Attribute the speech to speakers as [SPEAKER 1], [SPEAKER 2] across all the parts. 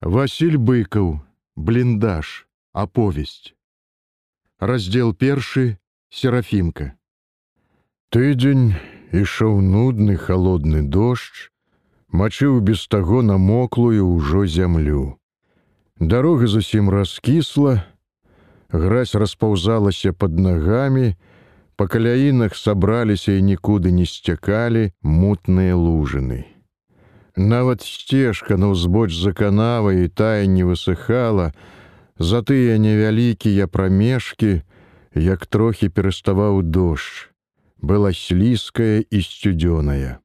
[SPEAKER 1] Васіль быкаў, бліндаж, аповесць. Раздзел першы серафімка. Тыдзень ішоў нудны халодны дождж, мачыў без таго намоклую ўжо зямлю. Дарога зусім раскісла, гразь распаўзалася под нагамі, па каляінах сабраліся і нікуды не сцякалі мутныя лужыны. Нават сцежка на ўзбоч за канавай і тая не высыхала, за тыя невялікія прамежкі, як трохі пераставаў дождж, была слізкая і сцюдзёная.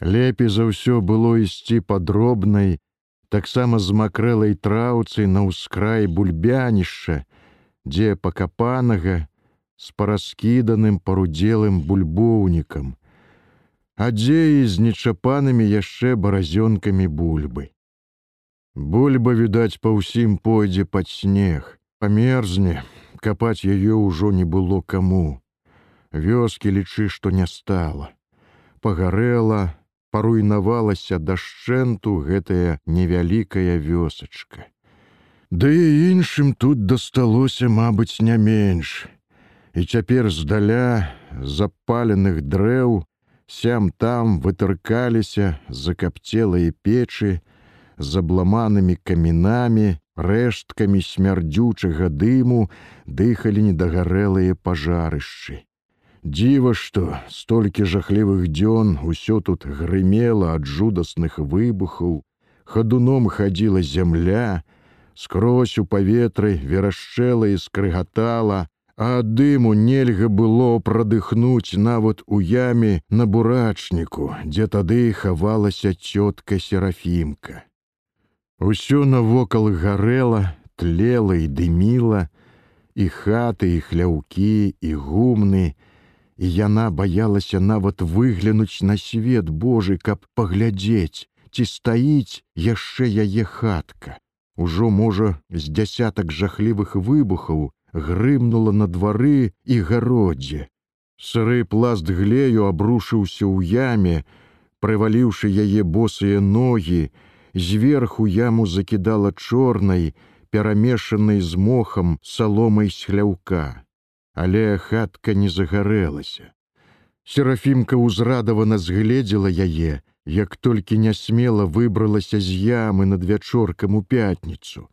[SPEAKER 1] Лепей за ўсё было ісці падробнай, таксама з макрэлай траўцы на ўскрай бульбянішча, дзе пакапанага з параскіданым парудзелым бульбоўнікам, адзеі з нечапанымі яшчэ баразёнкамі бульбы. Бульба, відаць, па ўсім пойдзе пад снег, памерзне, капаць яе ўжо не было каму. Вёскі лічы, што не стала. Пагарэла, паруйнавалася дашчэнту гэтая невялікая вёсачка. Ды і іншым тут дасталося, мабыць, не менш. І цяпер здаля запаленых дрэў, сям там вытыркаліся закапцелыя печы з абламанымі камінамі, рэшткамі смярдзючага дыму дыхалі недагарэлыя пажарышчы. Дзіва, што столькі жахлівых дзён усё тут грымела ад жудасных выбухаў, хадуном хадзіла зямля, скрозь у паветры верашчэла і скрыгатала, а дыму нельга было прадыхнуць нават у яме на бурачніку, дзе тады хавалася цётка серафімка. Усё навокал гарэла, тлела і дыміла, і хаты, і хляўкі, і гумны, і яна баялася нават выглянуць на свет Божы, каб паглядзець, ці стаіць яшчэ яе хатка. Ужо, можа, з дзясятак жахлівых выбухаў грымнула на двары і гароддзе. Сыры пласт глею абрушыўся ў яме, прываліўшы яе босыя ногі, зверху яму закідала чорнай, перамешанай з мохам саломай схляўка. Але хатка не загарэлася. Серафімка ўзрадавана згледзела яе, як толькі нясмела выбралася з ямы над вячоркам у пятніцу,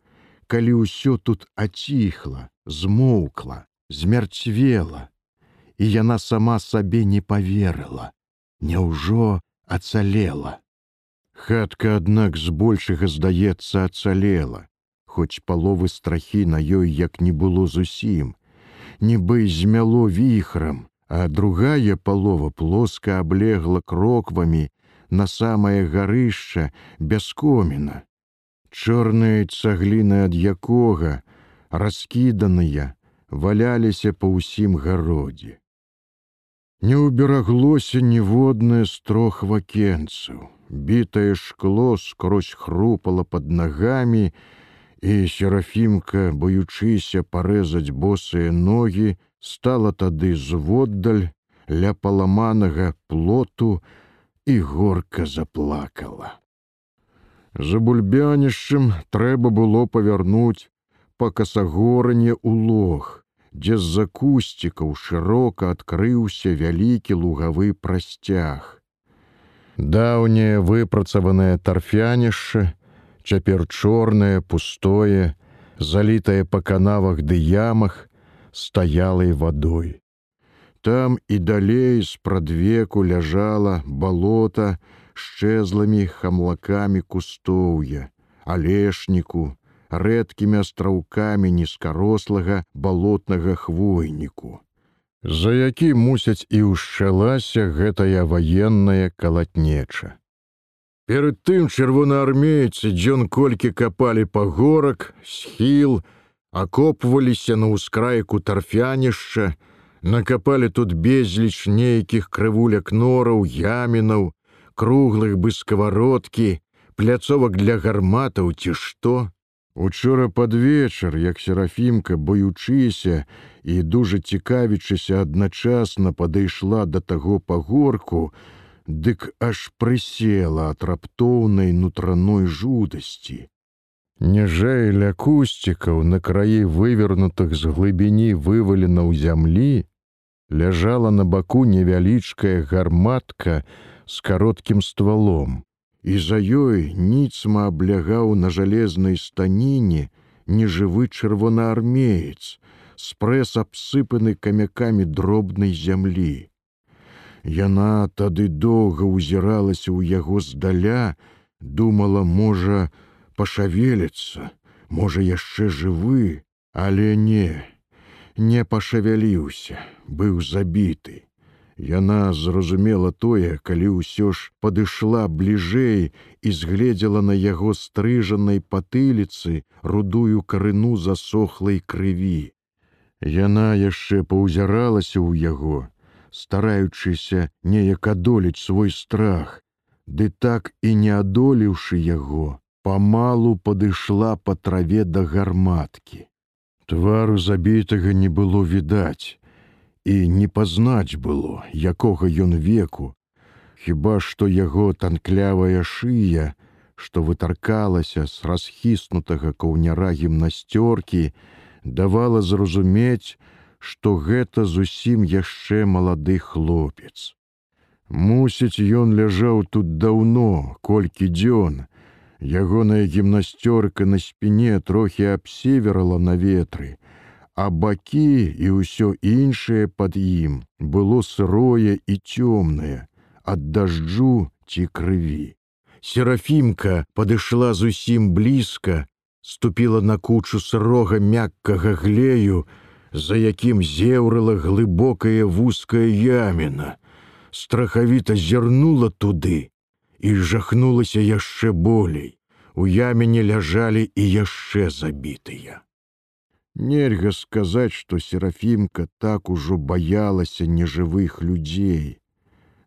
[SPEAKER 1] калі ўсё тут аціхла, змоўкла, змярцвела, і яна сама сабе не поверыла, Няўжо ацалела. Хатка, аднак збольшага здаецца ацалела, хоць паловы страхі на ёй як не было зусім, нібы змяло віхрам, а другая палова плоска аблегла кроквамі на самае гарышча бяскоміна. Чорныя цагліны ад якога, раскіданыя, валяліся па ўсім гародзе. Не ўбераглося ніводнае з трох вакенцаў. Бітае шкло скрозь хрупала под нагамі, і серафімка, боючыся парэзаць босыя ногі, стала тады зводдаль ля паламанага плоту і горка заплакала. За бульбянішчым трэба было павярнуць па касагоране ў лог, дзе з-за кусцікаў шырока адкрыўся вялікі лугавы прасцяг. Даўняе выпрацаванае тарфянішча, цяпер чорнае, пустое, залітае па канавах ды ямах, стаялай вадой. Там і далей з-прадвеку ляжала балота шчэзлымі хамлакамі кустоўя, алешніку, рэдкімі астраўкамі нізкарослага балотнага хвойніку. За які мусяць і ўшчалася гэтая ваенная калатнеча. Перад тым чырвонаармейцы дзён колькі капалі па горак, схіл, акопваліся на ўскрайку тарфянішча, накапалі тут безліч нейкіх крывуляк нораў, ямінаў, круглых бы сковородкі, пляцовак для гарматаў ці што, Учора пад вечар, як серафімка, боючыся і дужа цікавічыся адначасна падышла да таго пагорку, дык аж прысела ад раптоўнай нутраной жудасці. Ніжэй ля кусцікаў на краі вывернутых з глыбіні вывалена ў зямлі, ляжала на баку невялічкая гарматка з кароткім ствалом. І за ёй ніцма аблягаў на жалезнай станіне нежывы чырвонаармеец, спрэс абсыпаны камякамі дробнай зямлі. Яна тады доўга ўзіралася ў яго здаля, думала, можа, пашавеліцца, можа яшчэ жывы, але не, не пашавяліўся, быў забіты. Яна зразумела тое, калі ўсё ж падышла бліжэй і згледзела на яго стрыжанай патыліцы рудую карыну засохлай крыві. Яна яшчэ паўзіралася ў яго, стараючыся неяк адолець свой страх, ды так і не адолеўшы яго, памалу падышла па траве да гарматкі. Твару забітага не было відаць, і не пазнаць было, якога ён веку, Хіба што яго танклявая шыя, што вытаркалася з расхіснутага каўняра гімнасцёркі, давала зразумець, што гэта зусім яшчэ малады хлопец. Мусіць, ён ляжаў тут даўно, колькі дзён, Ягоная гімнасцёрка на спіне трохі абсеверала на ветры, а бакі і ўсё іншае пад ім было сырое і цёмнае, ад дажджу ці крыві. Серафімка падышла зусім блізка, ступіла на кучу сырога мяккага глею, за якім зеўрыла глыбокая вузкая яміна, страхавіта зірнула туды і жахнулася яшчэ болей. У яміне ляжалі і яшчэ забітыя. Нельга сказаць, што серафімка так ужо баялася нежывых людзей.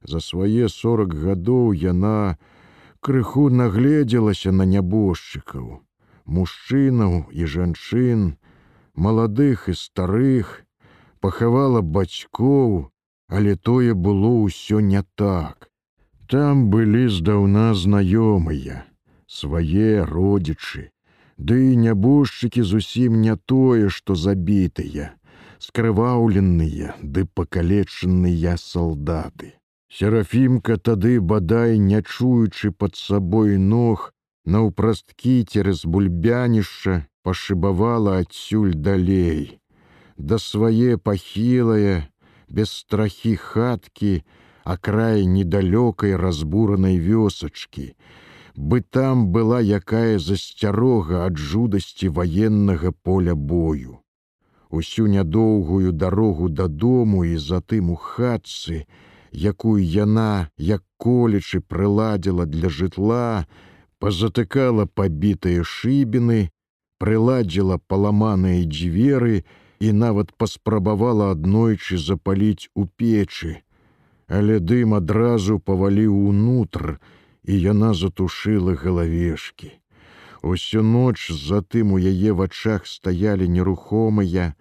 [SPEAKER 1] За свае сорок гадоў яна крыху нагледзелася на нябожчыкаў, мужчынаў і жанчын, маладых і старых, пахавала бацькоў, але тое было ўсё не так. Там былі здаўна знаёмыя, свае родзічы, Ды і нябожчыкі зусім не тое, што забітыя, скрываўленыя ды пакалечаныя салдаты. Серафімка тады бадай не чуючы пад сабой ног, наўпрасткі цераз бульбянішча пашыбавала адсюль далей. Да свае пахілае, без страхі хаткі, а край недалёкай разбуранай вёсачкі, бы там была якая засцярога ад жудасці ваеннага поля бою. Усю нядоўгую дарогу дадому і затым у хатцы, якую яна, як колечы прыладзіла для жытла, пазатыкала пабітыя шыбіны, прыладзіла паламаныя дзверы і нават паспрабавала аднойчы запаліць у печы, але дым адразу паваліў унутр, і яна затушыла галавешкі. Усю ноч затым у яе вачах стаялі нерухомыя,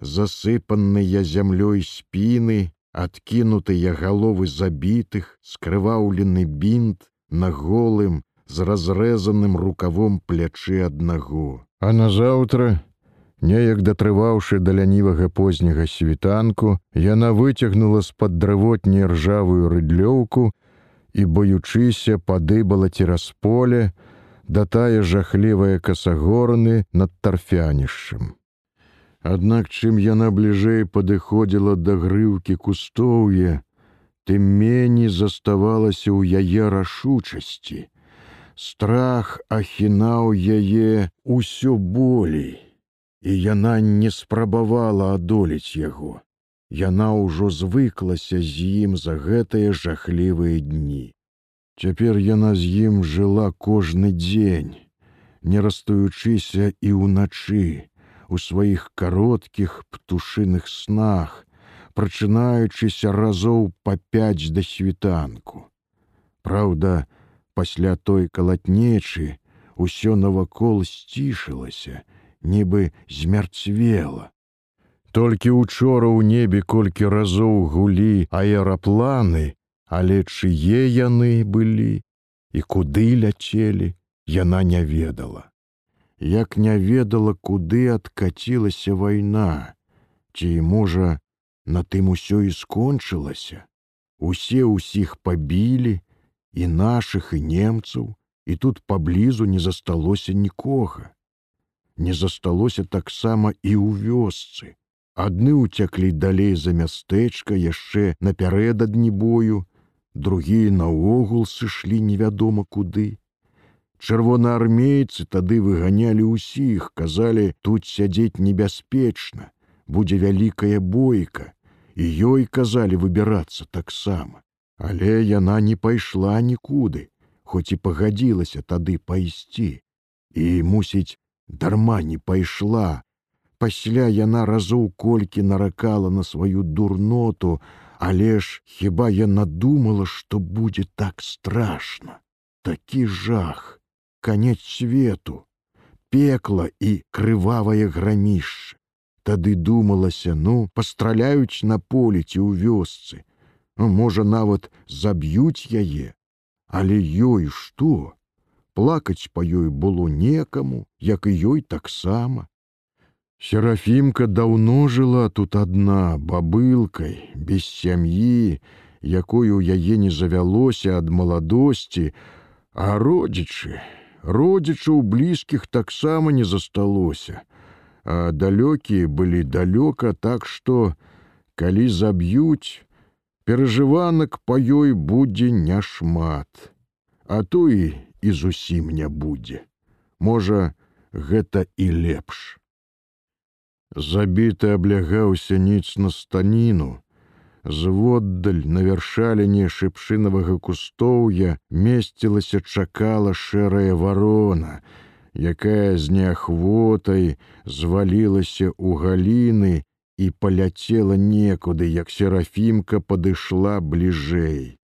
[SPEAKER 1] засыпанныя зямлёй спіны, адкінутыя галовы забітых, скрываўлены бінт на голым з разрэзаным рукавом плячы аднаго. А назаўтра, неяк датрываўшы да лянівага позняга світанку, яна выцягнула з-пад дрывотні ржавую рыдлёўку, і боючыся падыбала цераз поле, да тая жахлівая касагорны над тарфянішчым. Аднак чым яна бліжэй падыходзіла да грыўкі кустоўе, тым меней заставалася ў яе рашучасці. Страх ахінаў яе ўсё болей, і яна не спрабавала адолець яго. Яна ўжо звыклася з ім за гэтыя жахлівыя дні. Цяпер яна з ім жыла кожны дзень, не растуючыся і ўначы, у сваіх кароткіх птушыных снах, прачынаючыся разоў па пяць да світанку. Праўда, пасля той калатнечы ўсё навакол сцішылася, нібы змярцвела. Толькі учора ў небе колькі разоў гулі аэрапланы, але чые яны былі і куды ляцелі, яна не ведала. як не ведала, куды адкацілася вайна, ці, можа, на тым усё і скончылася. Усе ўсіх пабілі, і нашых і немцаў, і тут паблізу не засталося нікога. Не засталося таксама і ў вёсцы. Адны ўцяклі далей за мястэчка яшчэ напярэдадні бою, другія наогул сышлі невядома куды. Чырвонаармейцы тады выганялі ўсіх, казалі, тут сядзець небяспечна, будзе вялікая бойка, і ёй казалі выбірацца таксама. Але яна не пайшла нікуды, хоць і пагадзілася тады пайсці. І, мусіць, дарма не пайшла. Пасля яна разоў колькі наракала на сваю дурноту, але ж хіба яна думала, што будзе так страшна. Такі жах, канец свету, пекла і крывавае грамішча. Тады думалася, ну, пастраляюць на полі ці ў вёсцы. Ну, можа, нават заб'юць яе, Але ёй што? Плакаць па ёй было некаму, як і ёй таксама. Серафімка даўно жыла тут адна бабылкай, без сям'і, у яе не завялося ад маладосці, а родзічы, родзічаў блізкіх таксама не засталося а далёкія былі далёка, так што, калі заб'юць, перажыванак па ёй будзе няшмат, а то і і зусім не будзе. Можа, гэта і лепш. Забіты аблягаўся ніц на станіну, Зводдаль на вяршаліне шыпшынавага кустоўя месцілася чакала шэрая варона, якая з неахвотай звалілася ў галіны і паляцела некуды, як серафімка падышла бліжэй.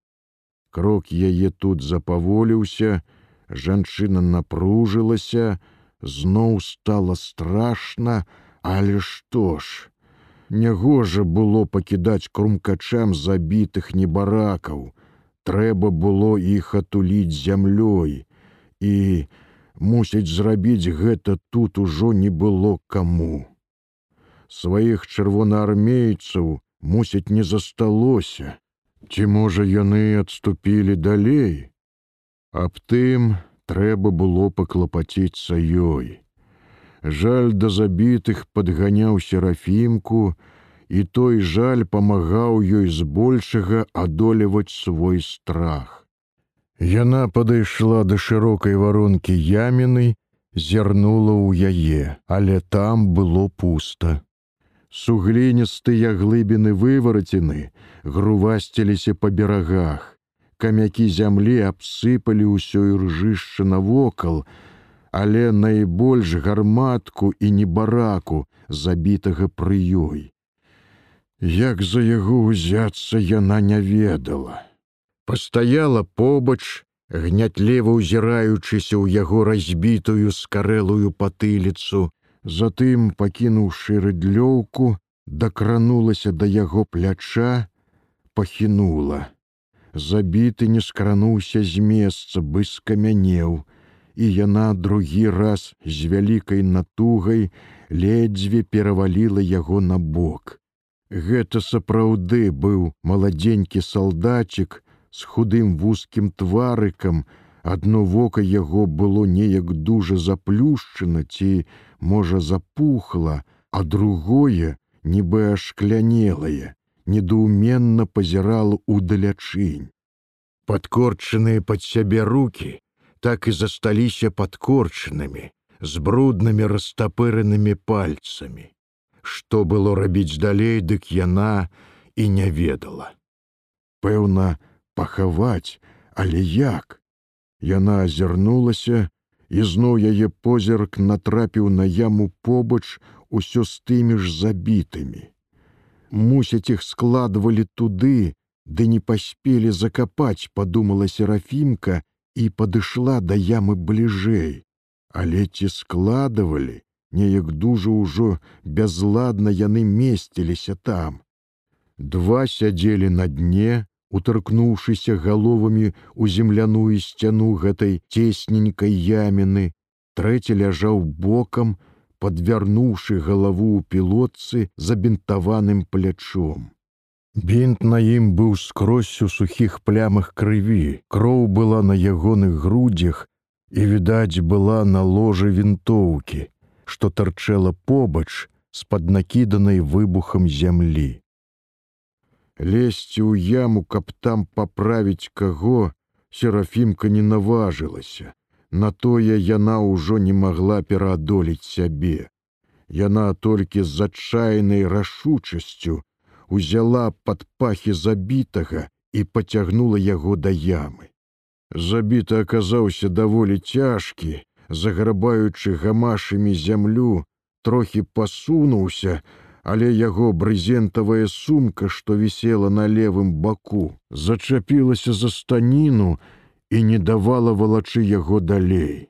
[SPEAKER 1] Крок яе тут запаволіўся, жанчына напружылася, зноў стала страшна, але што ж, Нягожа было пакідаць крумкачам забітых небаракаў, трэба было іх атуліць зямлёй і, мусіць зрабіць гэта тут ужо не было каму. Сваіх чырвонаармейцаў мусіць не засталося, ці можа яны адступілі далей. Аб тым трэба было паклапаціцца ёй. Жаль да забітых падганяў серафімку, і той жаль памагаў ёй збольшага адолеваць свой страх. Яна падышла да шырокай варонкі яміны, зірнула ў яе, але там было пуста. Сугліністыя глыбіны вывараціны грувасціліся па берагах. Камякі зямлі абсыпалі ўсё іржышча навокал, але найбольш гарматку і небараку забітага пры ёй. Як за яго ўзяцца яна не ведала пастаяла побач, гнятлева ўзіраючыся ў яго разбітую скарэлую патыліцу, затым пакінуўшы рыдлёўку, дакранулася да яго пляча, пахінула. Забіты не скрануўся з месца, бы скамянеў, і яна другі раз з вялікай натугай ледзьве пераваліла яго на бок. Гэта сапраўды быў маладзенькі салдатчик, з худым вузкім тварыкам, адно вока яго было неяк дужа заплюшчана ці, можа, запухла, а другое, нібы ашклянелае, недоуменна пазірала удалячынь. Падкорчаныя пад сябе руки так і засталіся падкорчанымі, з бруднымі растапыранымі пальцамі. Што было рабіць далей, дык яна і не ведала. Пэўна, пахаваць, але як? Яна азірнулася, і зноў яе позірк натрапіў на яму побач усё з тымі ж забітымі. Мусяць іх складвалі туды, ды не паспелі закапаць, падумала серафімка і падышла да ямы бліжэй. Але ці складывалі, неяк дужа ўжо бязладна яны месціліся там. Два сядзелі на дне, утаркнуўшыся галовамі ў земляную сцяну гэтай цесненькай яміны, трэці ляжаў бокам, подвярнуўшы галаву ў пілотцы забінтаваным плячом. Бінт на ім быў скрозь у сухіх плямах крыві. Кроў была на ягоных грудзях і, відаць, была на ложы вінтоўкі, што тарчэла побач з-пад накіданай выбухам зямлі. Лезці ў яму, каб там паправіць каго, серафімка не наважылася. На тое яна ўжо не магла пераадолець сябе. Яна толькі з адчайнай рашучасцю узяла пад пахі забітага і пацягнула яго да ямы. Забіта аказаўся даволі цяжкі, заграбаючы гамашамі зямлю, трохі пасунуўся, але яго брызентавая сумка, што вісела на левым баку, зачапілася за станіну і не давала валачы яго далей.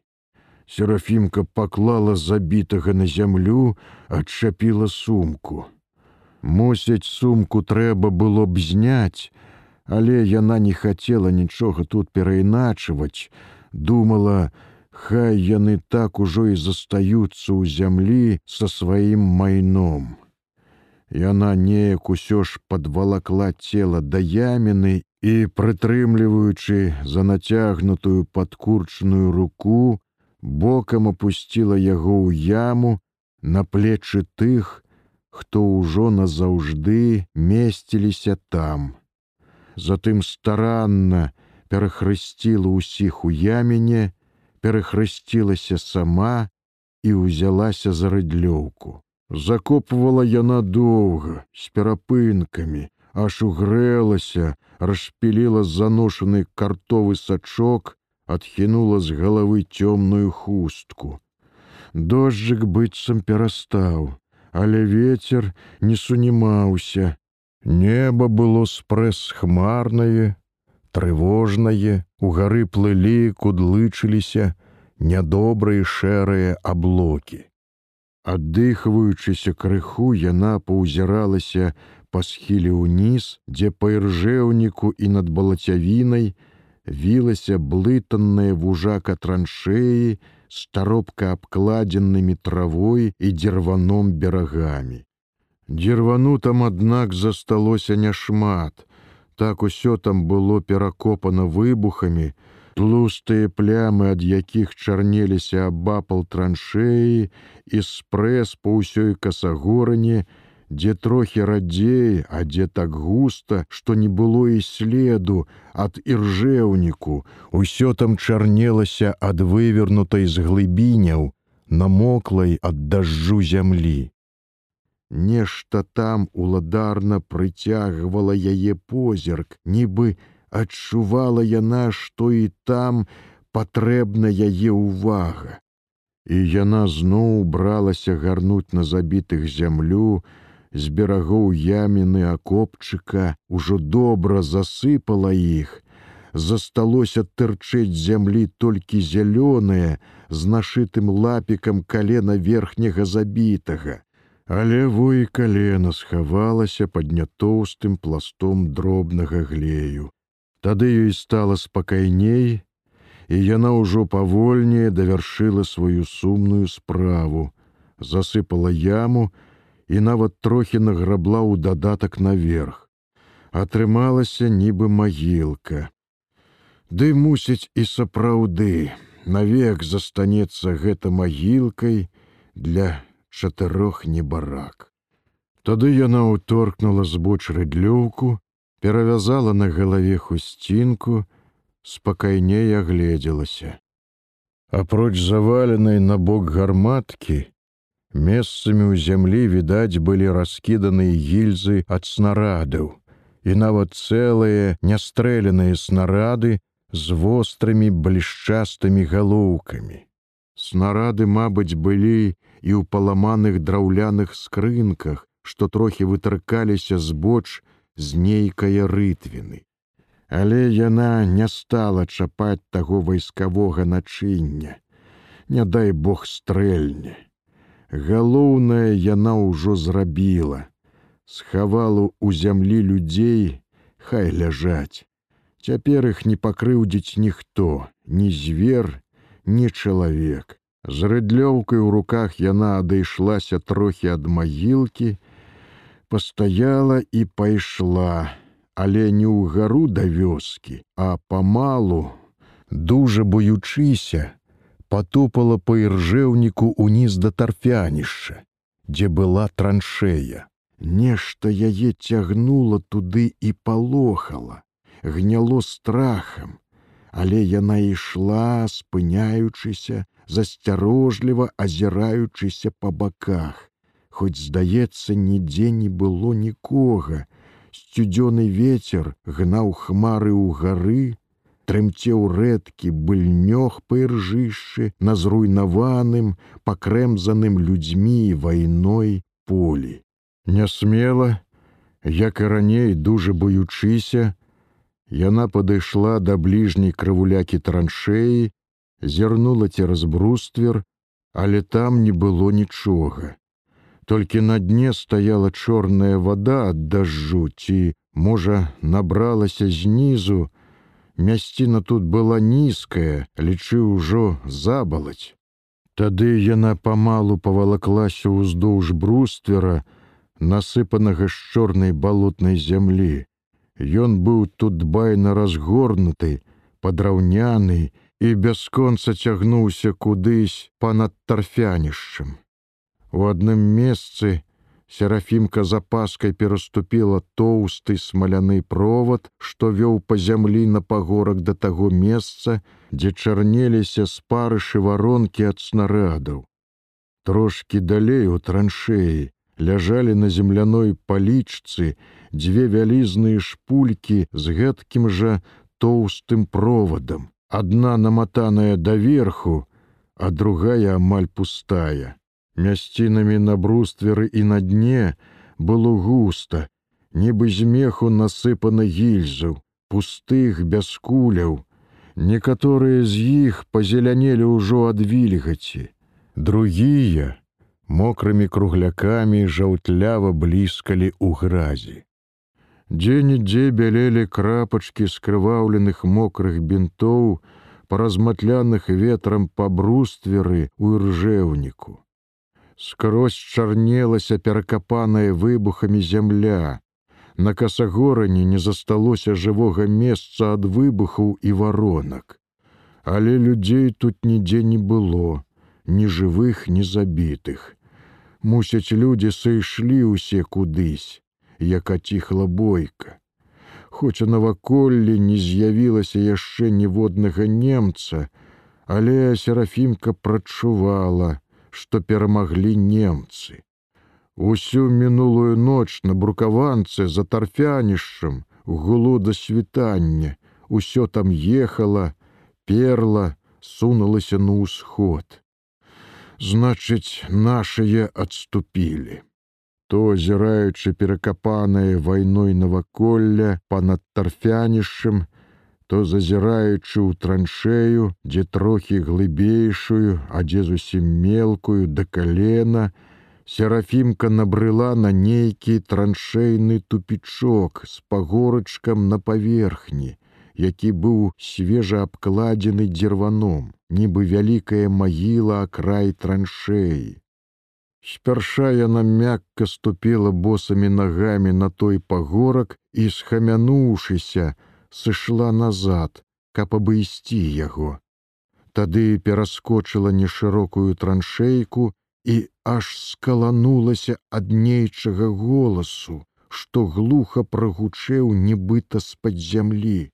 [SPEAKER 1] Серафімка паклала забітага на зямлю, адчапіла сумку. Мусяць сумку трэба было б зняць, але яна не хацела нічога тут перайначваць, думала, хай яны так ужо і застаюцца ў зямлі са сваім майном. Яна неяк усё ж падвалакла цела да яміны і, прытрымліваючы за нацягнутую падкурчную руку, бокам опусціла яго ў яму на плечы тых, хто ўжо назаўжды месціліся там. Затым старанна перахрысціла ўсіх у яміне, перахрысцілася сама і ўзялася за рыдлёўку. Закопвала яна доўга, з перапынкамі, аж угрэлася, расшпіліла заношаны картовы сачок, адхінула з галавы цёмную хустку. Дожджык быццам перастаў, але ветер не сунімаўся. Неба было спрэс хмарнае, трывожнае, у гары плылі, кудлычыліся нядобрыя шэрыя аблокі. Аддыхваючыся крыху яна паўзіралася па схіле ўніз, дзе па іржэўніку і над балацявінай вілася блытанная вужака траншеі з таропка абкладзенымі травой і дзірваном берагамі. Дзірвану там, аднак, засталося няшмат. Так усё там было перакопана выбухамі, тлустыя плямы, ад якіх чарнеліся абапал траншеі і спрэс па ўсёй касагорані, дзе трохі радзей, а дзе так густа, што не было і следу ад іржэўніку, усё там чарнелася ад вывернутай з глыбіняў, намоклай ад дажджу зямлі. Нешта там уладарна прыцягвала яе позірк, нібы адчувала яна, што і там патрэбна яе ўвага. І яна зноў бралася гарнуць на забітых зямлю, з берагоў яміны акопчыка ўжо добра засыпала іх. Засталося тырчэць зямлі толькі зялёнае з нашытым лапікам калена верхняга забітага. Але во і калена схавалася пад нятоўстым пластом дробнага глею. Тады ёй стала спакайней, і яна ўжо павольнее давяршыла сваю сумную справу, засыпала яму, і нават трохі награбла ў дадатак наверх. Атрымалася нібы магілка. Ды мусіць і сапраўды, навек застанецца гэта магілкай для чатырох небарак. Тады яна ўторкнула збоч рыдлёўку, перавязала на галаве хусцінку, спакайней агледзелася. Апроч заваленай на бок гарматкі, Месцамі ў зямлі, відаць, былі раскіданыя гільзы ад снарадаў, і нават цэлыя нястрэленыя снарады з вострымі блішчастымі галоўкамі. Снарады, мабыць, былі і ў паламаных драўляных скрынках, што трохі вытыркаліся збоч з нейкае рытвіны. Але яна не стала чапаць таго вайскавога начыння. Не дай Бог стрэльня. Галоўнае яна ўжо зрабіла, схавала ў зямлі людзей, хай ляжаць. Цяпер іх не пакрыўдзіць ніхто, ні звер, ні чалавек. З рыдлёўкай у руках яна адышлася трохі ад магілкі, пастаяла і пайшла, але не ўгару да вёскі, а памалу, дужа боючыся, потопала па іржэўніку уніз да тарфянішча, дзе была траншея. Нешта яе цягнула туды і палохала, гняло страхам, але яна ішла, спыняючыся, засцярожліва азіраючыся па баках. Хоць, здаецца, нідзе не было нікога. Сцюдзёны ветер гнаў хмары ў гары, трымцеў рэдкі быльнёг па іржышчы на зруйнаваным, пакрэмзаным людзьмі вайной полі. Нясмела, як і раней дужа боючыся, яна падышла да бліжняй крывулякі траншеі, зірнула цераз бруствер, але там не было нічога. Толькі на дне стаяла чорная вода ад дажджу ці, можа, набралася знізу, Мясціна тут была нізкая, лічы ўжо забалаць. Тады яна памалу павалаклася ўздоўж бруствера, насыпанага з чорнай балотнай зямлі. Ён быў тут дбайна разгорнуты, падраўняны і бясконца цягнуўся кудысь па-над тарфянішчам. У адным месцы Серафімка запаскай пераступіла тоўсты смаляны провод, што вёў па зямлі на пагорак да таго месца, дзе чарнеліся спарышы варонкі ад снарядаў. Трошкі далей у траншеі ляжалі на земляной палічцы дзве вялізныя шпулькі з гэткім жа тоўстым проводам. Адна наматаная даверху, а другая амаль пустая. Мясцінамі на брустверы і на дне было густа, нібы змеху насыпана гільзаў, пустых без куляў. Некаторыя з іх пазелянелі ўжо ад вільгаці. Другія мокрымі круглякамі жаўтлява бліскалі ў гразі. Дзе-нідзе бялелі крапачкі скрываўленых мокрых бінтоў, паразматляных ветрам па брустверы ў іржэўніку скрозь чарнелася перакапаная выбухамі зямля. На касагорані не засталося жывога месца ад выбухаў і варонак. Але людзей тут нідзе не было, ні жывых, ні забітых. Мусяць людзі сышлі ўсе кудысь, як аціхла бойка. Хоць у наваколлі не з'явілася яшчэ ніводнага немца, але серафімка прачувала, што перамаглі немцы. Усю мінулую ноч на брукаванцы за тарфянішчам гулу да світання, усё там ехала, перла, сунулася на ўсход. Значыць, нашыя адступілі. То азіраючы перакапанае вайной наваколля па-над тарфянішчам, то зазіраючы ў траншею, дзе трохі глыбейшую, а дзе зусім мелкую да калена, серафімка набрыла на нейкі траншейны тупічок з пагорачкам на паверхні, які быў свежа абкладзены дзірваном, нібы вялікая магіла акрай траншеі. Спярша яна мякка ступила босамі нагамі на той пагорак і, схамянуўшыся, сышла назад, каб абысці яго. Тады пераскочыла нешырокую траншейку і аж скаланулася ад нейчага голасу, што глуха прагучэў нібыта з-пад зямлі.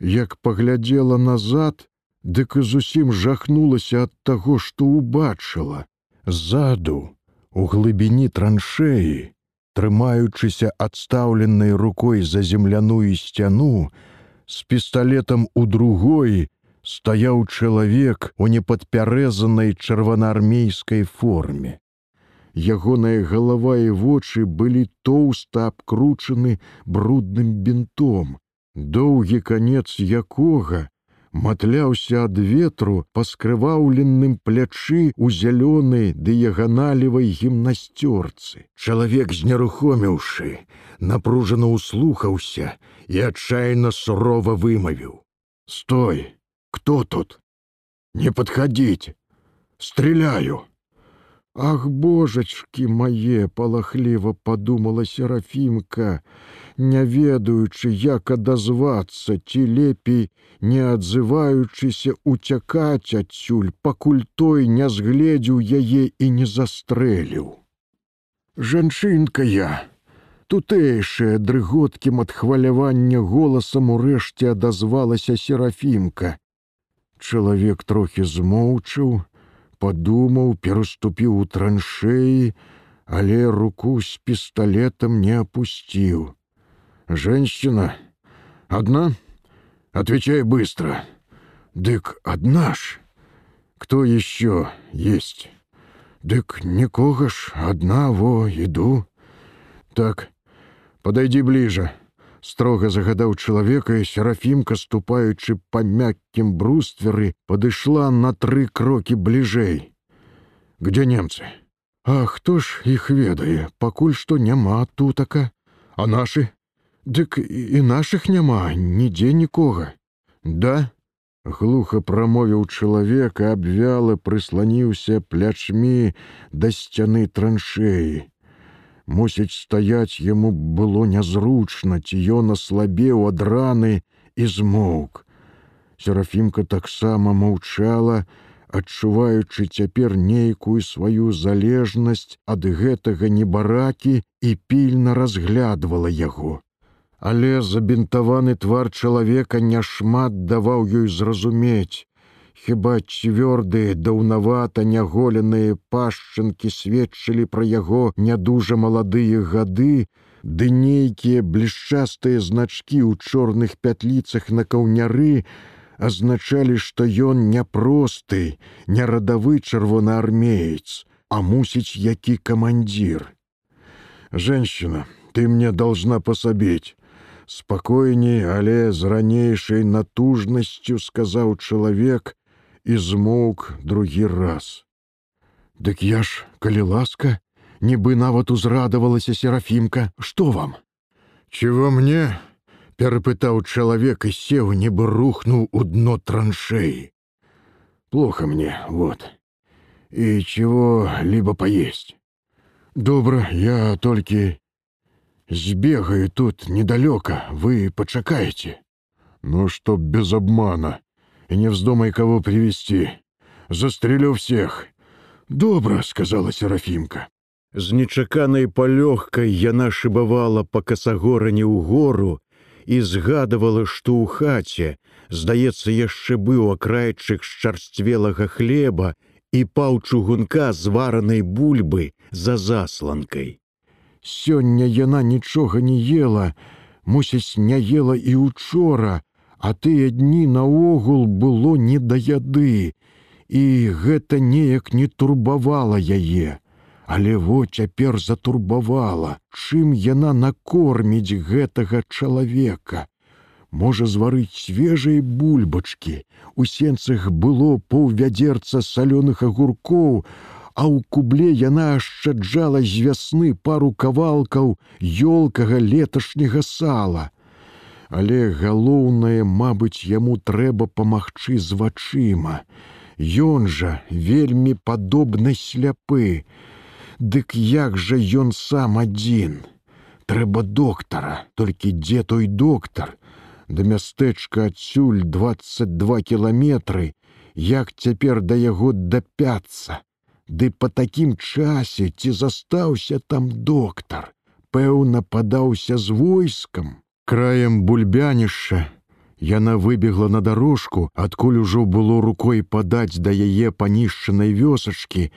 [SPEAKER 1] Як паглядзела назад, дык і зусім жахнулася ад таго, што ўбачыла. Ззаду, у глыбіні траншеі, трымаючыся адстаўленай рукой за земляную сцяну, з пісталетам у другой стаяў чалавек у непадпярэзанай чырванаармейскай форме. Ягоная галава і вочы былі тоўста абкручаны брудным бінтом, доўгі канец якога матляўся ад ветру па скрываўленным плячы у зялёнай дыяганалевай гімнасцёрцы. Чалавек знерухоміўшы, напружана ўслухаўся і адчайна сурова вымавіў: « Стой, кто тут? Не подходить! стреляю. Ах, божачкі мае, палахліва падумала серафімка, не ведаючы, як адазвацца, ці лепей, не адзываючыся уцякаць адсюль, пакуль той не згледзеў яе і не застрэліў. Жанчынка я, тутэйшая дрыготкім ад хвалявання голасам урэшце адазвалася серафімка. Чалавек трохі змоўчыў, падумаў, пераступіў у траншеі, але руку з пісталетам не опусціў. Женщина. Одна? Отвечай быстро. Дык одна ж. Кто еще есть? Дык никого ж, одна, во, иду. Так, подойди ближе. Строга загадаў чалавека і серафімка, ступаючы па мяккім брустверы, падышла на тры крокі бліжэй. Где немцы? А хто ж іх ведае, пакуль што няма тутака, а нашы Дык і нашых няма нідзе нікога. Да, глуха прамовіў чалавек, абвяла прысланіўся плячмі да сцяны траншеі. Мусіць стаяць яму было нязручна, ці ён аслабеў ад раны і змоўк. Серафімка таксама маўчала, адчуваючы цяпер нейкую сваю залежнасць ад гэтага небаракі і пільна разглядвала яго але забінтаваны твар чалавека няшмат даваў ёй зразумець. Хіба цвёрдыя, даўнавата няголеныя пашчынкі сведчылі пра яго нядужа маладыя гады, ды нейкія блішчастыя значкі ў чорных пятліцах на каўняры азначалі, што ён няпросты, не радавы чырвонаармеец, а мусіць які камандзір. Женщина, ты мне должна пособить спакойней, але з ранейшай натужнасцю сказаў чалавек і змоўк другі раз. Дык я ж, калі ласка, нібы нават узрадавалася серафімка, што вам? Чего мне? перапытаў чалавек і сеў, нібы рухнуў у дно траншеі. Плохо мне, вот. И чего либо поесть. Добра, я толькі Сбегаю тут недалёка, вы почакаете. Ну, чтоб без обмана. И не вздумай кого привести. Застрелю всех. Добра, сказала Серафимка. З нечаканай палёгкай яна шыбавала па касагорані ў гору і згадывала, што ў хаце, здаецца, яшчэ быў акрайчык шчарсцвелага хлеба і паў чугунка зваранай бульбы за засланкай. Сёння яна нічога не ела, мусіць, не ела і учора, а тыя дні наогул было не да яды, і гэта неяк не турбавала яе. Але во цяпер затурбавала, чым яна накорміць гэтага чалавека. Можа зварыць свежыя бульбачкі. У сенцах было паўвядзерца салёных агуркоў, а ў кубле яна ашчаджала з вясны пару кавалкаў ёлкага леташняга сала. Але галоўнае, мабыць, яму трэба памагчы з вачыма. Ён жа вельмі падобны сляпы. Дык як жа ён сам адзін. Трэба доктара, толькі дзе той доктар. Да мястэчка адсюль 22 кіламетры, як цяпер да яго дапяцца. Ды па такім часе ці застаўся там доктар, пэўна падаўся з войскам, краем бульбянішча. Яна выбегла на дарожку, адкуль ужо было рукой падаць да яе панішчанай вёсачкі,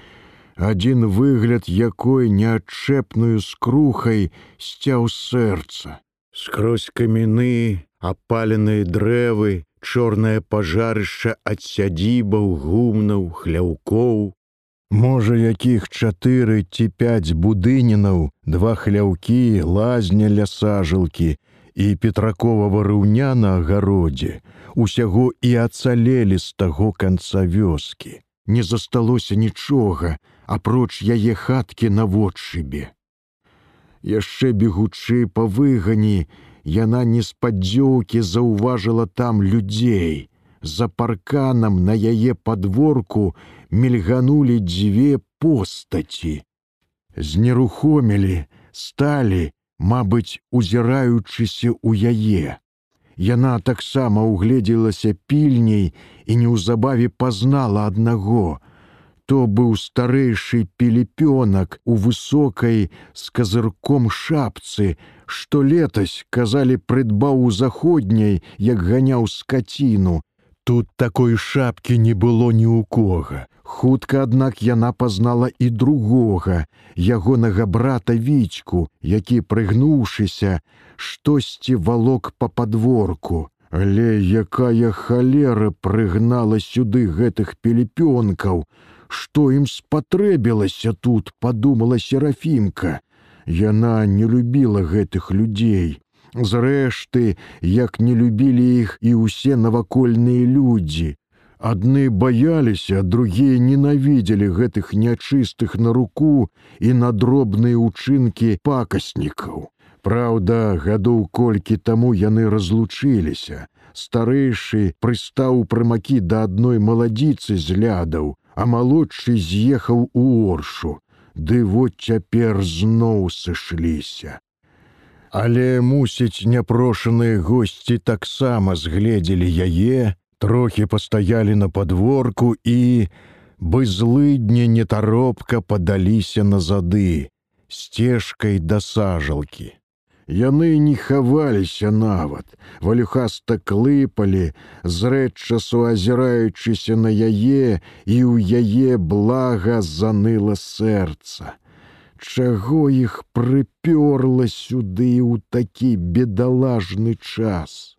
[SPEAKER 1] адзін выгляд якой неадчэпную скрухай сцяў сэрца. Скрозь камяны, апаленыя дрэвы, чорнае пажарышча ад сядзібаў, гумнаў, хляўкоў, Можа, якіх чатыры ці пяць будынінаў, два хляўкі, лазня ля сажалкі і петракова варыўня на агародзе, усяго і ацалелі з таго канца вёскі. Не засталося нічога, апроч яе хаткі на водшыбе. Яшчэ бегучы па выгані, яна неспадзёўкі заўважыла там людзей, За парканам на яе падворку мільганулі дзве постаці. Знерухомілі, сталі, мабыць, узіраючыся ў яе. Яна таксама угледзелася пільней і неўзабаве пазнала аднаго. То быў старэйшы пелепёнак у высокай з казырком шапцы, што летась казалі прыдбаў у заходняй, як ганяў скаціну. Тут такой шапкі не было ні ў кога. Хутка, аднак яна пазнала і другога, ягонага брата вічку, які, прыгнуўшыся, штосьці валок па падворку. Але якая халера прыгнала сюды гэтых пелепёнкаў, Што ім спатрэбілася тут, падумала серафімка. Яна не любіла гэтых людзей. Зрэшты, як не любілі іх і ўсе навакольныя людзі. Адны баяліся, другія ненавідзелі гэтых нячыстых на руку і на дробныя ўчынкі пакаснікаў. Праўда, гадоў колькі таму яны разлучыліся. Старэйшы прыстаў прымакі да адной маладзіцы з лядаў, а малодшы з'ехаў у оршу. Ды вот цяпер зноў сышліся. Але, мусіць, няпрошаныя госці таксама згледзелі яе, трохі пастаялі на падворку і, бы злыдні нетаропка падаліся на зады, сцежкай да сажалкі. Яны не хаваліся нават, валюхаста клыпалі, зрэд часу азіраючыся на яе, і ў яе блага заныла сэрца. Чаго іх прыпёрла сюды ў такі бедалажны час?